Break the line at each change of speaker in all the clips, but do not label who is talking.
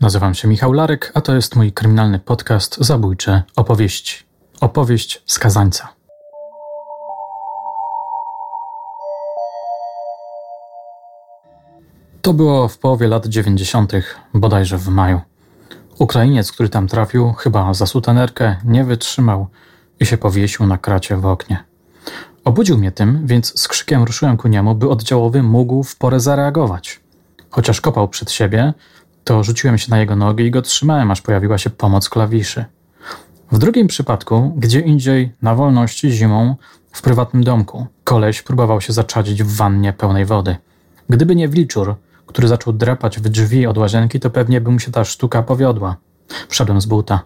Nazywam się Michał Larek, a to jest mój kryminalny podcast Zabójcze Opowieści. Opowieść skazańca. To było w połowie lat 90., bodajże w maju. Ukrainiec, który tam trafił, chyba za sutenerkę, nie wytrzymał i się powiesił na kracie w oknie. Obudził mnie tym, więc z krzykiem ruszyłem ku niemu, by oddziałowy mógł w porę zareagować. Chociaż kopał przed siebie, to rzuciłem się na jego nogi i go trzymałem, aż pojawiła się pomoc klawiszy. W drugim przypadku, gdzie indziej, na wolności zimą, w prywatnym domku, koleś próbował się zaczadzić w wannie pełnej wody. Gdyby nie wilczur, który zaczął drapać w drzwi od łazienki, to pewnie by mu się ta sztuka powiodła. Wszedłem z buta.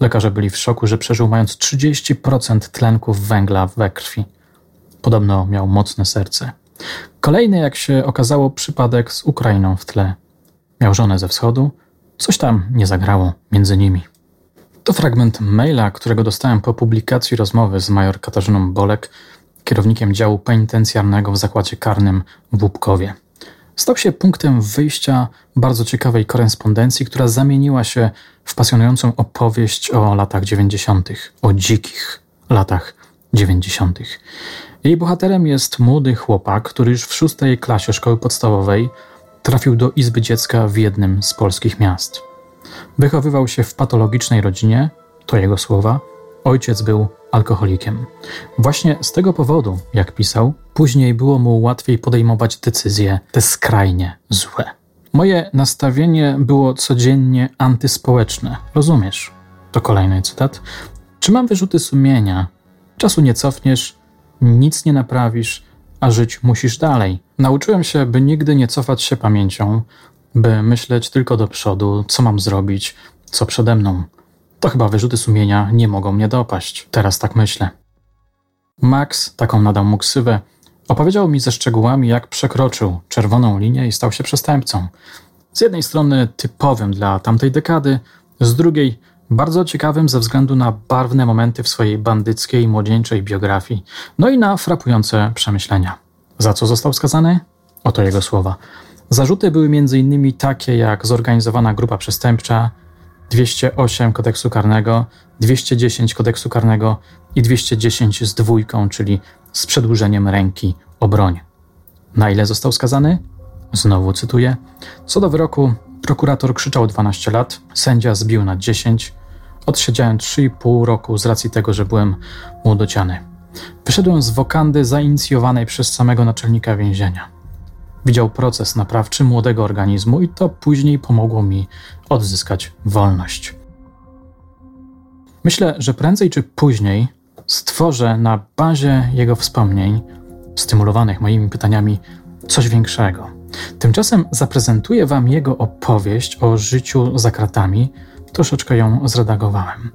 Lekarze byli w szoku, że przeżył mając 30% tlenków węgla we krwi. Podobno miał mocne serce. Kolejny, jak się okazało, przypadek z Ukrainą w tle. Miał żonę ze wschodu, coś tam nie zagrało między nimi. To fragment maila, którego dostałem po publikacji rozmowy z major Katarzyną Bolek, kierownikiem działu penitencjarnego w zakładzie karnym w Łupkowie. Stał się punktem wyjścia bardzo ciekawej korespondencji, która zamieniła się w pasjonującą opowieść o latach 90., o dzikich latach 90. Jej bohaterem jest młody chłopak, który już w szóstej klasie szkoły podstawowej trafił do izby dziecka w jednym z polskich miast. Wychowywał się w patologicznej rodzinie, to jego słowa. Ojciec był alkoholikiem. Właśnie z tego powodu, jak pisał, później było mu łatwiej podejmować decyzje te skrajnie złe. Moje nastawienie było codziennie antyspołeczne, rozumiesz? To kolejny cytat. Czy mam wyrzuty sumienia? Czasu nie cofniesz, nic nie naprawisz, a żyć musisz dalej. Nauczyłem się, by nigdy nie cofać się pamięcią, by myśleć tylko do przodu, co mam zrobić, co przede mną. To chyba wyrzuty sumienia nie mogą mnie dopaść. Teraz tak myślę. Max, taką nadał mu ksywę, opowiedział mi ze szczegółami, jak przekroczył czerwoną linię i stał się przestępcą. Z jednej strony typowym dla tamtej dekady, z drugiej bardzo ciekawym ze względu na barwne momenty w swojej bandyckiej, młodzieńczej biografii, no i na frapujące przemyślenia. Za co został skazany? Oto jego słowa. Zarzuty były m.in. takie jak zorganizowana grupa przestępcza, 208 kodeksu karnego, 210 kodeksu karnego i 210 z dwójką, czyli z przedłużeniem ręki o broń. Na ile został skazany? Znowu cytuję. Co do wyroku, prokurator krzyczał 12 lat, sędzia zbił na 10. Odsiedziałem 3,5 roku z racji tego, że byłem młodociany. Wyszedłem z wokandy zainicjowanej przez samego naczelnika więzienia. Widział proces naprawczy młodego organizmu i to później pomogło mi odzyskać wolność. Myślę, że prędzej czy później stworzę na bazie jego wspomnień, stymulowanych moimi pytaniami, coś większego. Tymczasem zaprezentuję Wam jego opowieść o życiu za kratami. Troszeczkę ją zredagowałem.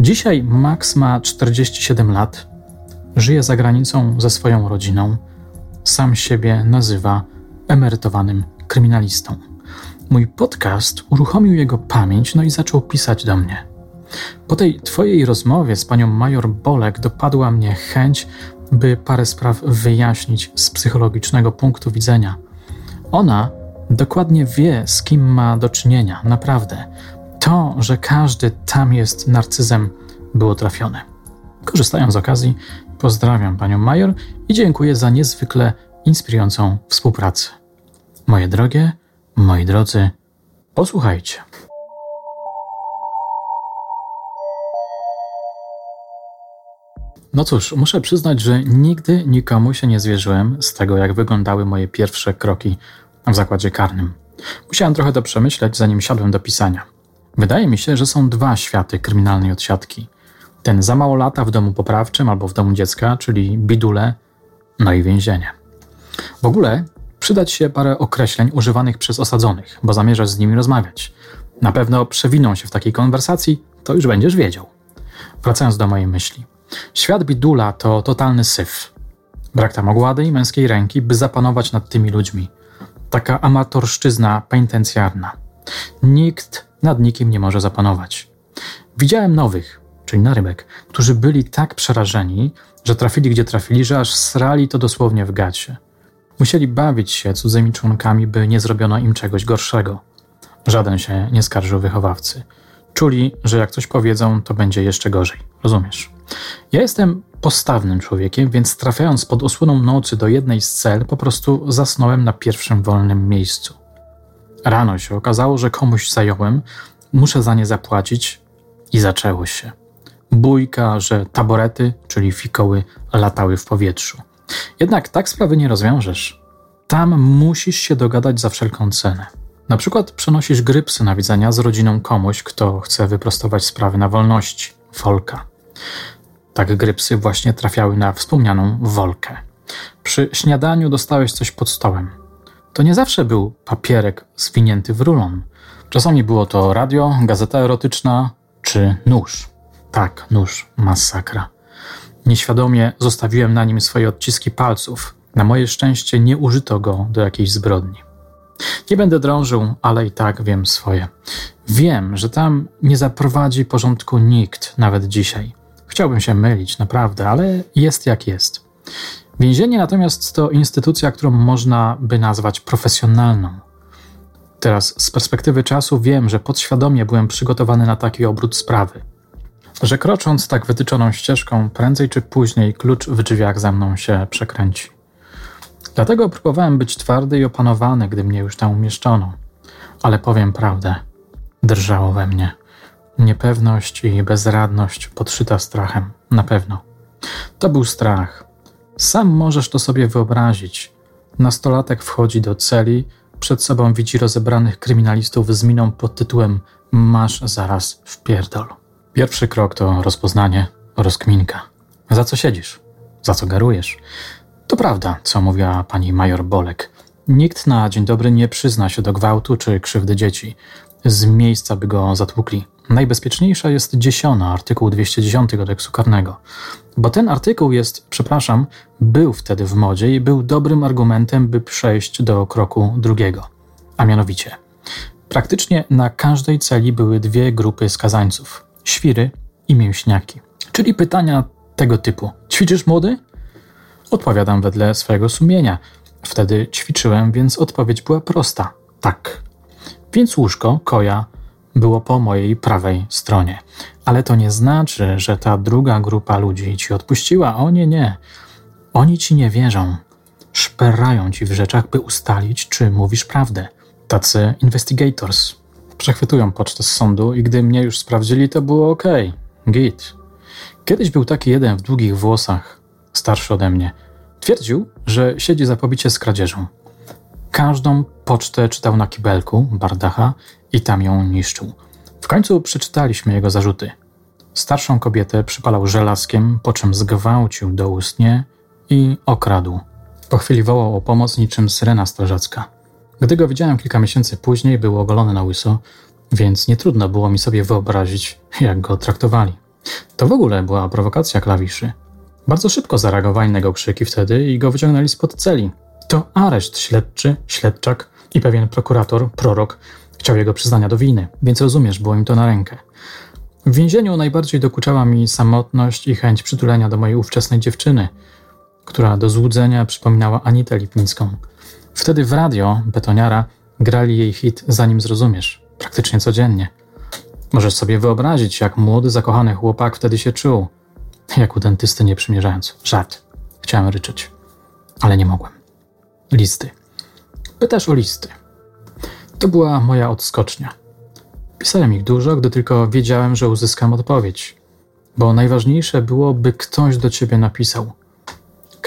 Dzisiaj Max ma 47 lat, żyje za granicą ze swoją rodziną, sam siebie nazywa emerytowanym kryminalistą. Mój podcast uruchomił jego pamięć, no i zaczął pisać do mnie. Po tej Twojej rozmowie z panią major Bolek dopadła mnie chęć, by parę spraw wyjaśnić z psychologicznego punktu widzenia. Ona dokładnie wie, z kim ma do czynienia, naprawdę. To, że każdy tam jest narcyzem, było trafione. Korzystając z okazji, pozdrawiam panią major i dziękuję za niezwykle inspirującą współpracę. Moje drogie, moi drodzy, posłuchajcie. No cóż, muszę przyznać, że nigdy nikomu się nie zwierzyłem z tego, jak wyglądały moje pierwsze kroki w zakładzie karnym. Musiałem trochę to przemyśleć, zanim siadłem do pisania. Wydaje mi się, że są dwa światy kryminalnej odsiadki. Ten za mało lata w domu poprawczym albo w domu dziecka, czyli bidule, no i więzienie. W ogóle przydać się parę określeń używanych przez osadzonych, bo zamierzasz z nimi rozmawiać. Na pewno przewiną się w takiej konwersacji, to już będziesz wiedział. Wracając do mojej myśli. Świat bidula to totalny syf. Brak tam ogłady i męskiej ręki, by zapanować nad tymi ludźmi. Taka amatorszczyzna penitencjarna. Nikt nad nikim nie może zapanować. Widziałem nowych, czyli na rybek, którzy byli tak przerażeni, że trafili gdzie trafili, że aż srali to dosłownie w gacie. Musieli bawić się cudzymi członkami, by nie zrobiono im czegoś gorszego. Żaden się nie skarżył wychowawcy. Czuli, że jak coś powiedzą, to będzie jeszcze gorzej. Rozumiesz? Ja jestem postawnym człowiekiem, więc trafiając pod osłoną nocy do jednej z cel, po prostu zasnąłem na pierwszym wolnym miejscu. Rano się okazało, że komuś zająłem, muszę za nie zapłacić i zaczęło się. Bójka, że taborety, czyli fikoły, latały w powietrzu. Jednak tak sprawy nie rozwiążesz. Tam musisz się dogadać za wszelką cenę. Na przykład przenosisz grypsy na widzenia z rodziną komuś, kto chce wyprostować sprawy na wolności. Wolka. Tak grypsy właśnie trafiały na wspomnianą wolkę. Przy śniadaniu dostałeś coś pod stołem. To nie zawsze był papierek zwinięty w rulon. Czasami było to radio, gazeta erotyczna czy nóż. Tak, nóż, masakra. Nieświadomie zostawiłem na nim swoje odciski palców. Na moje szczęście nie użyto go do jakiejś zbrodni. Nie będę drążył, ale i tak wiem swoje. Wiem, że tam nie zaprowadzi porządku nikt, nawet dzisiaj. Chciałbym się mylić, naprawdę, ale jest jak jest. Więzienie natomiast to instytucja, którą można by nazwać profesjonalną. Teraz z perspektywy czasu wiem, że podświadomie byłem przygotowany na taki obrót sprawy. Że krocząc tak wytyczoną ścieżką, prędzej czy później klucz w drzwiach za mną się przekręci. Dlatego próbowałem być twardy i opanowany, gdy mnie już tam umieszczono. Ale powiem prawdę, drżało we mnie. Niepewność i bezradność podszyta strachem, na pewno. To był strach. Sam możesz to sobie wyobrazić. Nastolatek wchodzi do celi, przed sobą widzi rozebranych kryminalistów z miną pod tytułem Masz zaraz w pierdol. Pierwszy krok to rozpoznanie, rozkminka. Za co siedzisz? Za co garujesz? To prawda, co mówiła pani major Bolek. Nikt na dzień dobry nie przyzna się do gwałtu czy krzywdy dzieci. Z miejsca by go zatłukli. Najbezpieczniejsza jest dziesiona, artykuł 210 kodeksu karnego. Bo ten artykuł jest, przepraszam, był wtedy w modzie i był dobrym argumentem, by przejść do kroku drugiego. A mianowicie, praktycznie na każdej celi były dwie grupy skazańców: świry i mięśniaki. Czyli pytania tego typu: Ćwiczysz młody? Odpowiadam wedle swojego sumienia. Wtedy ćwiczyłem, więc odpowiedź była prosta: tak. Więc łóżko, koja, było po mojej prawej stronie. Ale to nie znaczy, że ta druga grupa ludzi ci odpuściła. O nie, nie. Oni ci nie wierzą. Szperają ci w rzeczach, by ustalić, czy mówisz prawdę. Tacy investigators. Przechwytują pocztę z sądu i gdy mnie już sprawdzili, to było ok. Git. Kiedyś był taki jeden w długich włosach, starszy ode mnie. Twierdził, że siedzi za pobicie z kradzieżą. Każdą pocztę czytał na kibelku, bardacha i tam ją niszczył. W końcu przeczytaliśmy jego zarzuty. Starszą kobietę przypalał żelazkiem, po czym zgwałcił doustnie i okradł. Po chwili wołał o pomoc niczym syrena strażacka. Gdy go widziałem kilka miesięcy później, był ogolony na łyso, więc nie trudno było mi sobie wyobrazić, jak go traktowali. To w ogóle była prowokacja klawiszy. Bardzo szybko zareagowali na jego krzyki wtedy i go wyciągnęli spod celi. To areszt śledczy, śledczak i pewien prokurator, prorok, chciał jego przyznania do winy, więc rozumiesz, było im to na rękę. W więzieniu najbardziej dokuczała mi samotność i chęć przytulenia do mojej ówczesnej dziewczyny, która do złudzenia przypominała Anitę Lipnicką. Wtedy w radio, betoniara, grali jej hit Zanim zrozumiesz, praktycznie codziennie. Możesz sobie wyobrazić, jak młody, zakochany chłopak wtedy się czuł. Jak u dentysty nie przymierzając. Żart. Chciałem ryczeć, ale nie mogłem. Listy. Pytasz o listy. To była moja odskocznia. Pisałem ich dużo, gdy tylko wiedziałem, że uzyskam odpowiedź, bo najważniejsze było, by ktoś do ciebie napisał.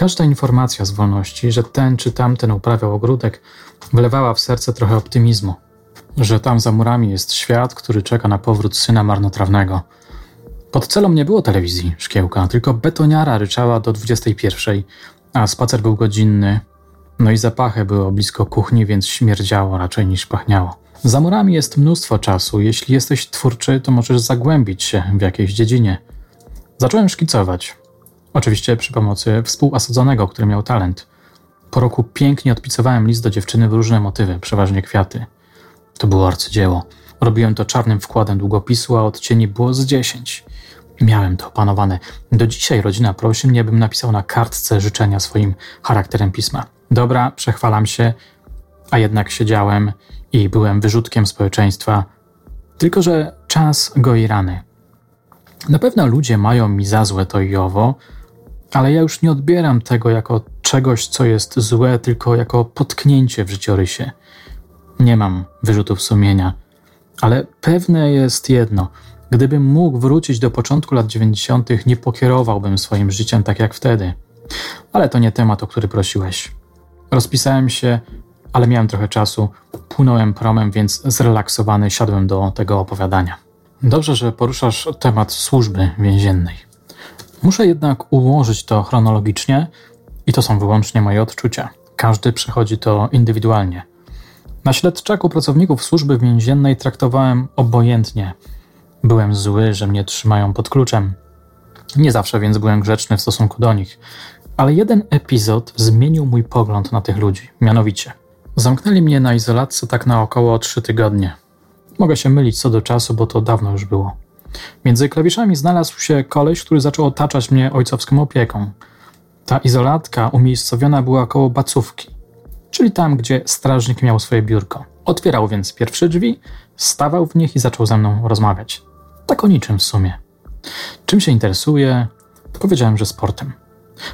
Każda informacja z wolności, że ten czy tamten uprawiał ogródek, wlewała w serce trochę optymizmu, że tam za murami jest świat, który czeka na powrót syna marnotrawnego. Pod celą nie było telewizji, szkiełka, tylko betoniara ryczała do 21, a spacer był godzinny, no i zapachy było blisko kuchni, więc śmierdziało raczej niż pachniało. Za murami jest mnóstwo czasu. Jeśli jesteś twórczy, to możesz zagłębić się w jakiejś dziedzinie. Zacząłem szkicować. Oczywiście przy pomocy współasadzonego, który miał talent. Po roku pięknie odpisowałem list do dziewczyny w różne motywy, przeważnie kwiaty. To było arcydzieło. Robiłem to czarnym wkładem długopisu, a odcieni było z dziesięć. Miałem to opanowane. Do dzisiaj rodzina prosi mnie, bym napisał na kartce życzenia swoim charakterem pisma. Dobra, przechwalam się, a jednak siedziałem i byłem wyrzutkiem społeczeństwa, tylko że czas goi rany. Na pewno ludzie mają mi za złe to i owo, ale ja już nie odbieram tego jako czegoś, co jest złe, tylko jako potknięcie w życiorysie. Nie mam wyrzutów sumienia, ale pewne jest jedno. Gdybym mógł wrócić do początku lat 90., nie pokierowałbym swoim życiem tak jak wtedy. Ale to nie temat, o który prosiłeś. Rozpisałem się, ale miałem trochę czasu, płynąłem promem, więc zrelaksowany siadłem do tego opowiadania. Dobrze, że poruszasz temat służby więziennej. Muszę jednak ułożyć to chronologicznie i to są wyłącznie moje odczucia. Każdy przechodzi to indywidualnie. Na śledczaku pracowników służby więziennej traktowałem obojętnie. Byłem zły, że mnie trzymają pod kluczem. Nie zawsze więc byłem grzeczny w stosunku do nich. Ale jeden epizod zmienił mój pogląd na tych ludzi. Mianowicie, zamknęli mnie na izolacji tak na około trzy tygodnie. Mogę się mylić co do czasu, bo to dawno już było. Między klawiszami znalazł się koleś, który zaczął otaczać mnie ojcowską opieką. Ta izolatka umiejscowiona była koło bacówki, czyli tam, gdzie strażnik miał swoje biurko. Otwierał więc pierwsze drzwi, stawał w nich i zaczął ze mną rozmawiać. Tak o niczym w sumie. Czym się interesuje? Powiedziałem, że sportem.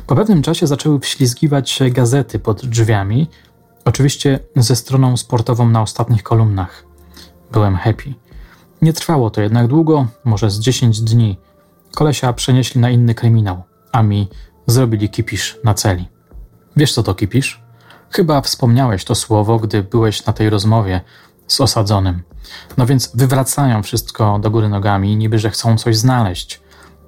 Po pewnym czasie zaczęły wślizgiwać się gazety pod drzwiami, oczywiście ze stroną sportową na ostatnich kolumnach. Byłem happy. Nie trwało to jednak długo, może z 10 dni. Kolesia przenieśli na inny kryminał, a mi zrobili kipisz na celi. Wiesz co to kipisz? Chyba wspomniałeś to słowo, gdy byłeś na tej rozmowie z osadzonym. No więc wywracają wszystko do góry nogami, niby że chcą coś znaleźć.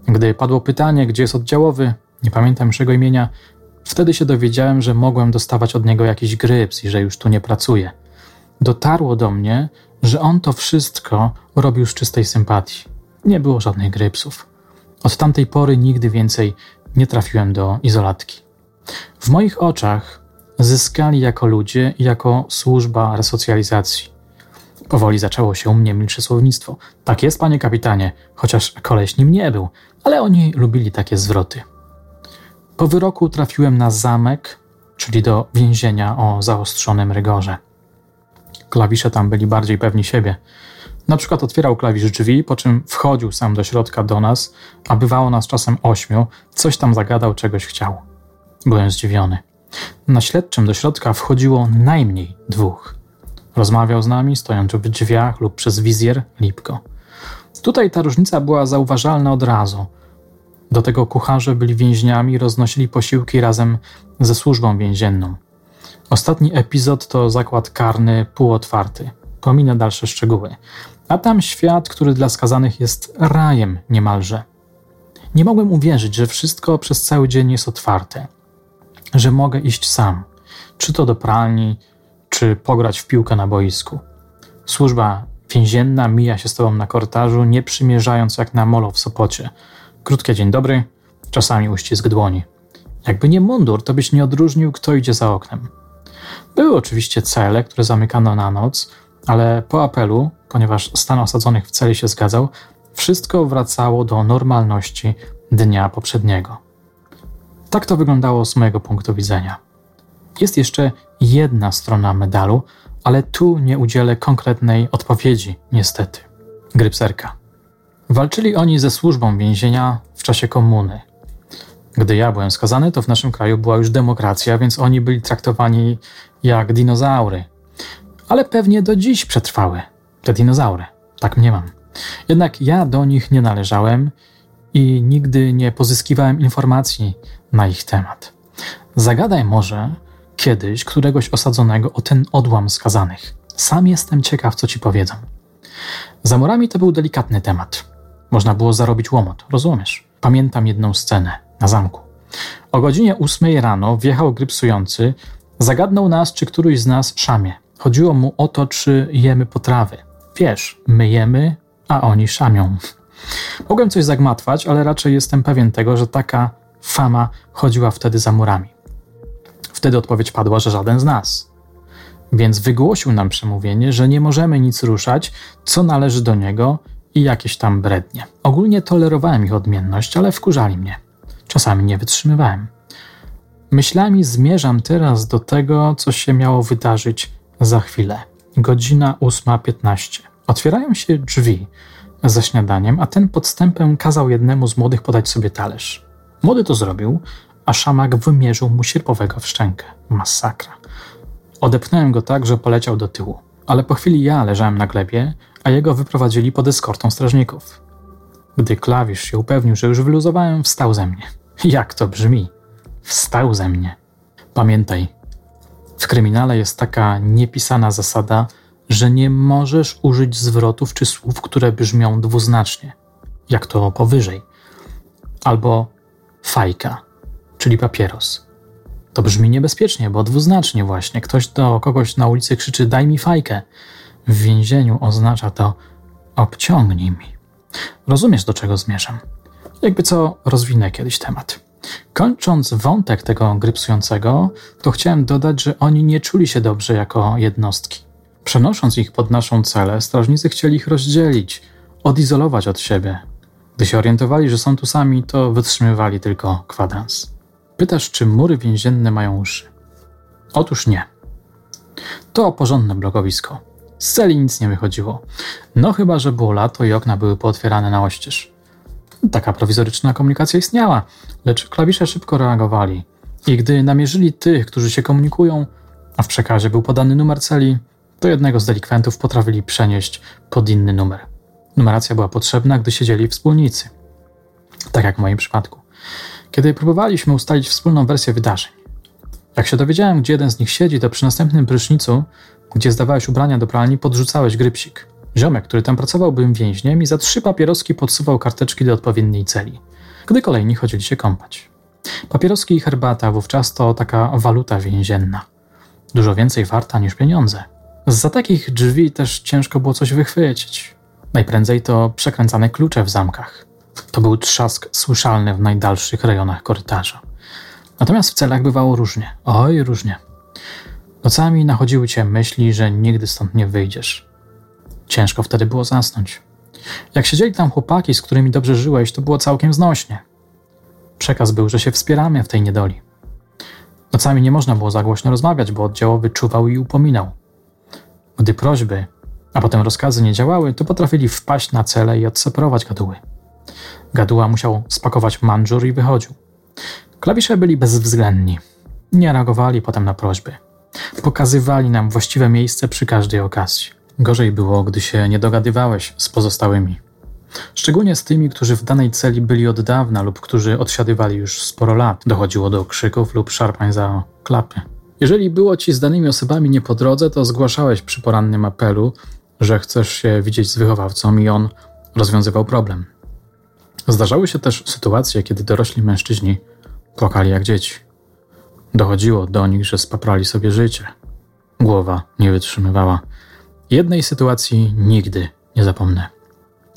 Gdy padło pytanie, gdzie jest oddziałowy, nie pamiętam już jego imienia, wtedy się dowiedziałem, że mogłem dostawać od niego jakiś gryps i że już tu nie pracuje. Dotarło do mnie, że on to wszystko robił z czystej sympatii. Nie było żadnych grypsów. Od tamtej pory nigdy więcej nie trafiłem do izolatki. W moich oczach zyskali jako ludzie i jako służba resocjalizacji. Powoli zaczęło się u mnie milsze słownictwo. Tak jest, panie kapitanie, chociaż koleś nim nie był, ale oni lubili takie zwroty. Po wyroku trafiłem na zamek, czyli do więzienia o zaostrzonym rygorze. Klawisze tam byli bardziej pewni siebie. Na przykład otwierał klawisz drzwi, po czym wchodził sam do środka do nas, a bywało nas czasem ośmiu, coś tam zagadał, czegoś chciał. Byłem zdziwiony. Na śledczym do środka wchodziło najmniej dwóch. Rozmawiał z nami, stojąc w drzwiach lub przez wizjer Lipko. Tutaj ta różnica była zauważalna od razu. Do tego kucharze byli więźniami, roznosili posiłki razem ze służbą więzienną. Ostatni epizod to zakład karny półotwarty. Pominę dalsze szczegóły. A tam świat, który dla skazanych jest rajem niemalże. Nie mogłem uwierzyć, że wszystko przez cały dzień jest otwarte, że mogę iść sam, czy to do pralni, czy pograć w piłkę na boisku. Służba więzienna mija się z tobą na korytarzu, nie przymierzając jak na molo w Sopocie. Krótkie dzień dobry, czasami uścisk dłoni. Jakby nie mundur, to byś nie odróżnił, kto idzie za oknem. Były oczywiście cele, które zamykano na noc, ale po apelu, ponieważ stan osadzonych w celi się zgadzał, wszystko wracało do normalności dnia poprzedniego. Tak to wyglądało z mojego punktu widzenia. Jest jeszcze jedna strona medalu, ale tu nie udzielę konkretnej odpowiedzi, niestety. Grypserka. Walczyli oni ze służbą więzienia w czasie komuny. Gdy ja byłem skazany, to w naszym kraju była już demokracja, więc oni byli traktowani jak dinozaury. Ale pewnie do dziś przetrwały te dinozaury. Tak mniemam. Jednak ja do nich nie należałem i nigdy nie pozyskiwałem informacji na ich temat. Zagadaj może kiedyś któregoś osadzonego o ten odłam skazanych. Sam jestem ciekaw, co ci powiedzą. Za murami to był delikatny temat. Można było zarobić łomot, rozumiesz? Pamiętam jedną scenę na zamku. O godzinie ósmej rano wjechał grypsujący, zagadnął nas, czy któryś z nas szamie. Chodziło mu o to, czy jemy potrawy. Wiesz, my jemy, a oni szamią. Mogłem coś zagmatwać, ale raczej jestem pewien tego, że taka fama chodziła wtedy za murami. Wtedy odpowiedź padła, że żaden z nas. Więc wygłosił nam przemówienie, że nie możemy nic ruszać, co należy do niego i jakieś tam brednie. Ogólnie tolerowałem ich odmienność, ale wkurzali mnie. Czasami nie wytrzymywałem. Myślami zmierzam teraz do tego, co się miało wydarzyć za chwilę. Godzina 8.15. Otwierają się drzwi za śniadaniem, a ten podstępem kazał jednemu z młodych podać sobie talerz. Młody to zrobił, a szamak wymierzył mu sierpowego w szczękę. Masakra. Odepchnąłem go tak, że poleciał do tyłu, ale po chwili ja leżałem na glebie, a jego wyprowadzili pod eskortą strażników. Gdy klawisz się upewnił, że już wyluzowałem, wstał ze mnie. Jak to brzmi? Wstał ze mnie. Pamiętaj, w kryminale jest taka niepisana zasada, że nie możesz użyć zwrotów czy słów, które brzmią dwuznacznie, jak to powyżej, albo fajka, czyli papieros. To brzmi niebezpiecznie, bo dwuznacznie właśnie. Ktoś do kogoś na ulicy krzyczy: Daj mi fajkę. W więzieniu oznacza to: obciągnij mi. Rozumiesz, do czego zmierzam? Jakby co, rozwinę kiedyś temat. Kończąc wątek tego grypsującego, to chciałem dodać, że oni nie czuli się dobrze jako jednostki. Przenosząc ich pod naszą celę, strażnicy chcieli ich rozdzielić, odizolować od siebie. Gdy się orientowali, że są tu sami, to wytrzymywali tylko kwadrans. Pytasz, czy mury więzienne mają uszy? Otóż nie. To porządne blokowisko. Z celi nic nie wychodziło. No chyba, że było lato i okna były pootwierane na oścież. Taka prowizoryczna komunikacja istniała, lecz klawisze szybko reagowali. I gdy namierzyli tych, którzy się komunikują, a w przekazie był podany numer celi, to jednego z delikwentów potrafili przenieść pod inny numer. Numeracja była potrzebna, gdy siedzieli wspólnicy. Tak jak w moim przypadku. Kiedy próbowaliśmy ustalić wspólną wersję wydarzeń. Jak się dowiedziałem, gdzie jeden z nich siedzi, to przy następnym prysznicu, gdzie zdawałeś ubrania do pralni, podrzucałeś grypsik. Ziomek, który tam pracował, był więźniem i za trzy papieroski podsuwał karteczki do odpowiedniej celi, gdy kolejni chodzili się kąpać. Papieroski i herbata wówczas to taka waluta więzienna. Dużo więcej warta niż pieniądze. Za takich drzwi też ciężko było coś wychwycić. Najprędzej to przekręcane klucze w zamkach. To był trzask słyszalny w najdalszych rejonach korytarza. Natomiast w celach bywało różnie. Oj, różnie. Nocami nachodziły cię myśli, że nigdy stąd nie wyjdziesz. Ciężko wtedy było zasnąć. Jak siedzieli tam chłopaki, z którymi dobrze żyłeś, to było całkiem znośnie. Przekaz był, że się wspieramy w tej niedoli. Nocami nie można było za głośno rozmawiać, bo oddziałowy czuwał i upominał. Gdy prośby, a potem rozkazy nie działały, to potrafili wpaść na cele i odseparować gaduły. Gaduła musiał spakować mandżur i wychodził. Klawisze byli bezwzględni. Nie reagowali potem na prośby. Pokazywali nam właściwe miejsce przy każdej okazji. Gorzej było, gdy się nie dogadywałeś z pozostałymi. Szczególnie z tymi, którzy w danej celi byli od dawna lub którzy odsiadywali już sporo lat. Dochodziło do krzyków lub szarpań za klapy. Jeżeli było ci z danymi osobami nie po drodze, to zgłaszałeś przy porannym apelu, że chcesz się widzieć z wychowawcą i on rozwiązywał problem. Zdarzały się też sytuacje, kiedy dorośli mężczyźni płakali jak dzieci. Dochodziło do nich, że spaprali sobie życie. Głowa nie wytrzymywała. Jednej sytuacji nigdy nie zapomnę.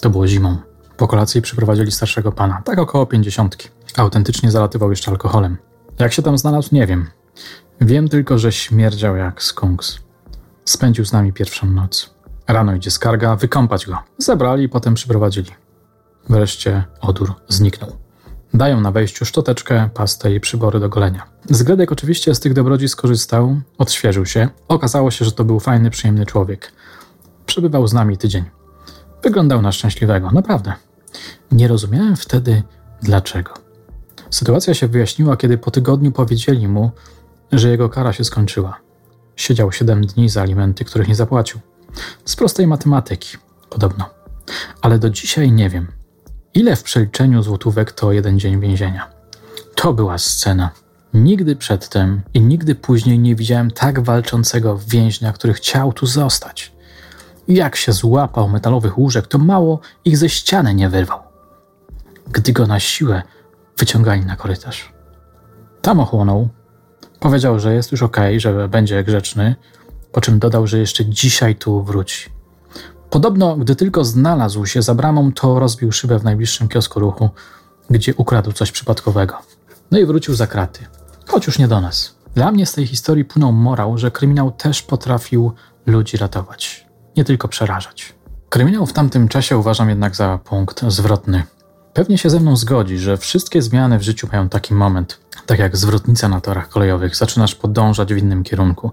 To było zimą. Po kolacji przyprowadzili starszego pana, tak około pięćdziesiątki. Autentycznie zalatywał jeszcze alkoholem. Jak się tam znalazł, nie wiem. Wiem tylko, że śmierdział jak skunks. Spędził z nami pierwszą noc. Rano idzie skarga, wykąpać go. Zabrali i potem przyprowadzili. Wreszcie odór zniknął. Dają na wejściu szczoteczkę, pastę i przybory do golenia. Zgredek oczywiście z tych dobrodzi skorzystał, odświeżył się. Okazało się, że to był fajny, przyjemny człowiek. Przebywał z nami tydzień. Wyglądał na szczęśliwego, naprawdę. Nie rozumiałem wtedy dlaczego. Sytuacja się wyjaśniła, kiedy po tygodniu powiedzieli mu, że jego kara się skończyła. Siedział 7 dni za alimenty, których nie zapłacił. Z prostej matematyki, podobno. Ale do dzisiaj nie wiem, ile w przeliczeniu złotówek to jeden dzień więzienia. To była scena. Nigdy przedtem i nigdy później nie widziałem tak walczącego więźnia, który chciał tu zostać. Jak się złapał metalowych łóżek, to mało ich ze ściany nie wyrwał. Gdy go na siłę wyciągali na korytarz. Tam ochłonął, powiedział, że jest już okay, że będzie grzeczny, po czym dodał, że jeszcze dzisiaj tu wróci. Podobno, gdy tylko znalazł się za bramą, to rozbił szybę w najbliższym kiosku ruchu, gdzie ukradł coś przypadkowego. No i wrócił za kraty, choć już nie do nas. Dla mnie z tej historii płynął morał, że kryminał też potrafił ludzi ratować, nie tylko przerażać. Kryminał w tamtym czasie uważam jednak za punkt zwrotny. Pewnie się ze mną zgodzi, że wszystkie zmiany w życiu mają taki moment. Tak jak zwrotnica na torach kolejowych, zaczynasz podążać w innym kierunku.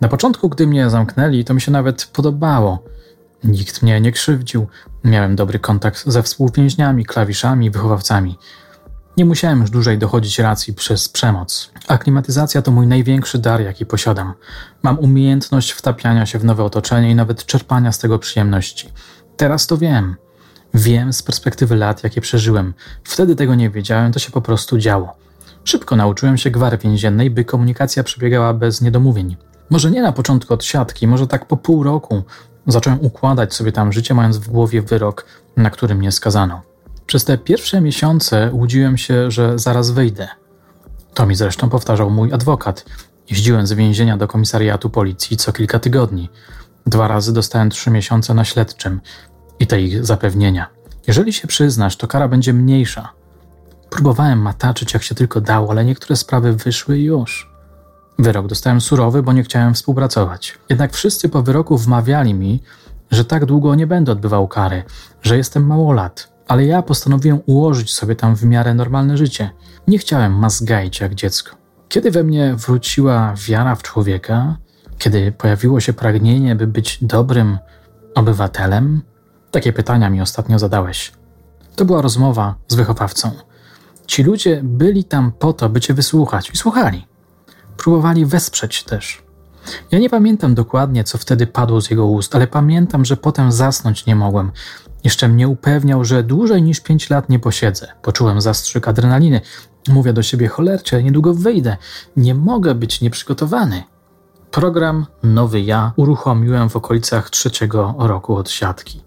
Na początku, gdy mnie zamknęli, to mi się nawet podobało. Nikt mnie nie krzywdził. Miałem dobry kontakt ze współwięźniami, klawiszami, wychowawcami. Nie musiałem już dłużej dochodzić racji przez przemoc. Aklimatyzacja to mój największy dar, jaki posiadam. Mam umiejętność wtapiania się w nowe otoczenie i nawet czerpania z tego przyjemności. Teraz to wiem. Wiem z perspektywy lat, jakie przeżyłem. Wtedy tego nie wiedziałem, to się po prostu działo. Szybko nauczyłem się gwary więziennej, by komunikacja przebiegała bez niedomówień. Może nie na początku od siatki, może tak po pół roku. Zacząłem układać sobie tam życie, mając w głowie wyrok, na który mnie skazano. Przez te pierwsze miesiące łudziłem się, że zaraz wyjdę. To mi zresztą powtarzał mój adwokat. Jeździłem z więzienia do komisariatu policji co kilka tygodni. Dwa razy dostałem trzy miesiące na śledczym i te ich zapewnienia. Jeżeli się przyznasz, to kara będzie mniejsza. Próbowałem mataczyć jak się tylko dało, ale niektóre sprawy wyszły już. Wyrok dostałem surowy, bo nie chciałem współpracować. Jednak wszyscy po wyroku wmawiali mi, że tak długo nie będę odbywał kary, że jestem mało lat. Ale ja postanowiłem ułożyć sobie tam w miarę normalne życie. Nie chciałem mazgajć jak dziecko. Kiedy we mnie wróciła wiara w człowieka, kiedy pojawiło się pragnienie, by być dobrym obywatelem, takie pytania mi ostatnio zadałeś. To była rozmowa z wychowawcą. Ci ludzie byli tam po to, by cię wysłuchać i słuchali. Próbowali wesprzeć też. Ja nie pamiętam dokładnie, co wtedy padło z jego ust, ale pamiętam, że potem zasnąć nie mogłem. Jeszcze mnie upewniał, że dłużej niż pięć lat nie posiedzę. Poczułem zastrzyk adrenaliny. Mówię do siebie, cholercie, niedługo wyjdę. Nie mogę być nieprzygotowany. Program Nowy Ja uruchomiłem w okolicach trzeciego roku od siatki.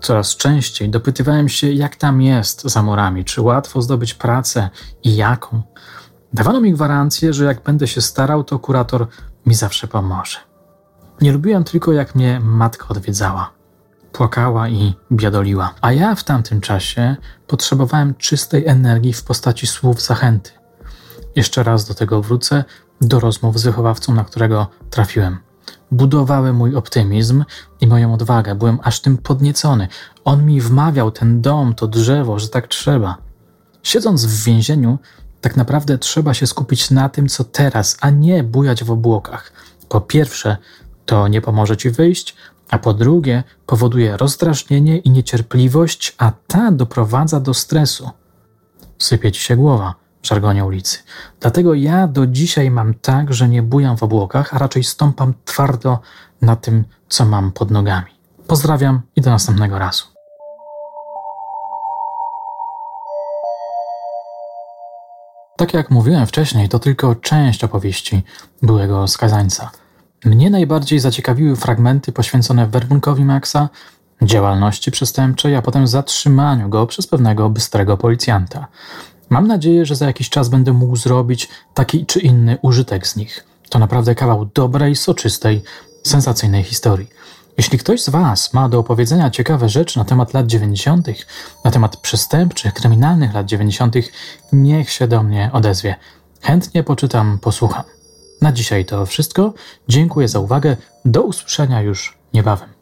Coraz częściej dopytywałem się, jak tam jest za murami, czy łatwo zdobyć pracę i jaką. Dawano mi gwarancję, że jak będę się starał, to kurator mi zawsze pomoże. Nie lubiłem tylko, jak mnie matka odwiedzała. Płakała i biadoliła, a ja w tamtym czasie potrzebowałem czystej energii w postaci słów zachęty. Jeszcze raz do tego wrócę, do rozmów z wychowawcą, na którego trafiłem. Budowały mój optymizm i moją odwagę. Byłem aż tym podniecony. On mi wmawiał ten dom, to drzewo, że tak trzeba. Siedząc w więzieniu, tak naprawdę trzeba się skupić na tym, co teraz, a nie bujać w obłokach. Po pierwsze, to nie pomoże ci wyjść, a po drugie, powoduje rozdrażnienie i niecierpliwość, a ta doprowadza do stresu. Sypie ci się głowa w żargonie ulicy. Dlatego ja do dzisiaj mam tak, że nie bujam w obłokach, a raczej stąpam twardo na tym, co mam pod nogami. Pozdrawiam i do następnego razu. Tak jak mówiłem wcześniej, to tylko część opowieści byłego skazańca. Mnie najbardziej zaciekawiły fragmenty poświęcone werbunkowi Maxa, działalności przestępczej, a potem zatrzymaniu go przez pewnego bystrego policjanta. Mam nadzieję, że za jakiś czas będę mógł zrobić taki czy inny użytek z nich. To naprawdę kawał dobrej, soczystej, sensacyjnej historii. Jeśli ktoś z Was ma do opowiedzenia ciekawe rzeczy na temat lat 90., na temat przestępczych, kryminalnych lat 90., niech się do mnie odezwie. Chętnie poczytam, posłucham. Na dzisiaj to wszystko. Dziękuję za uwagę. Do usłyszenia już niebawem.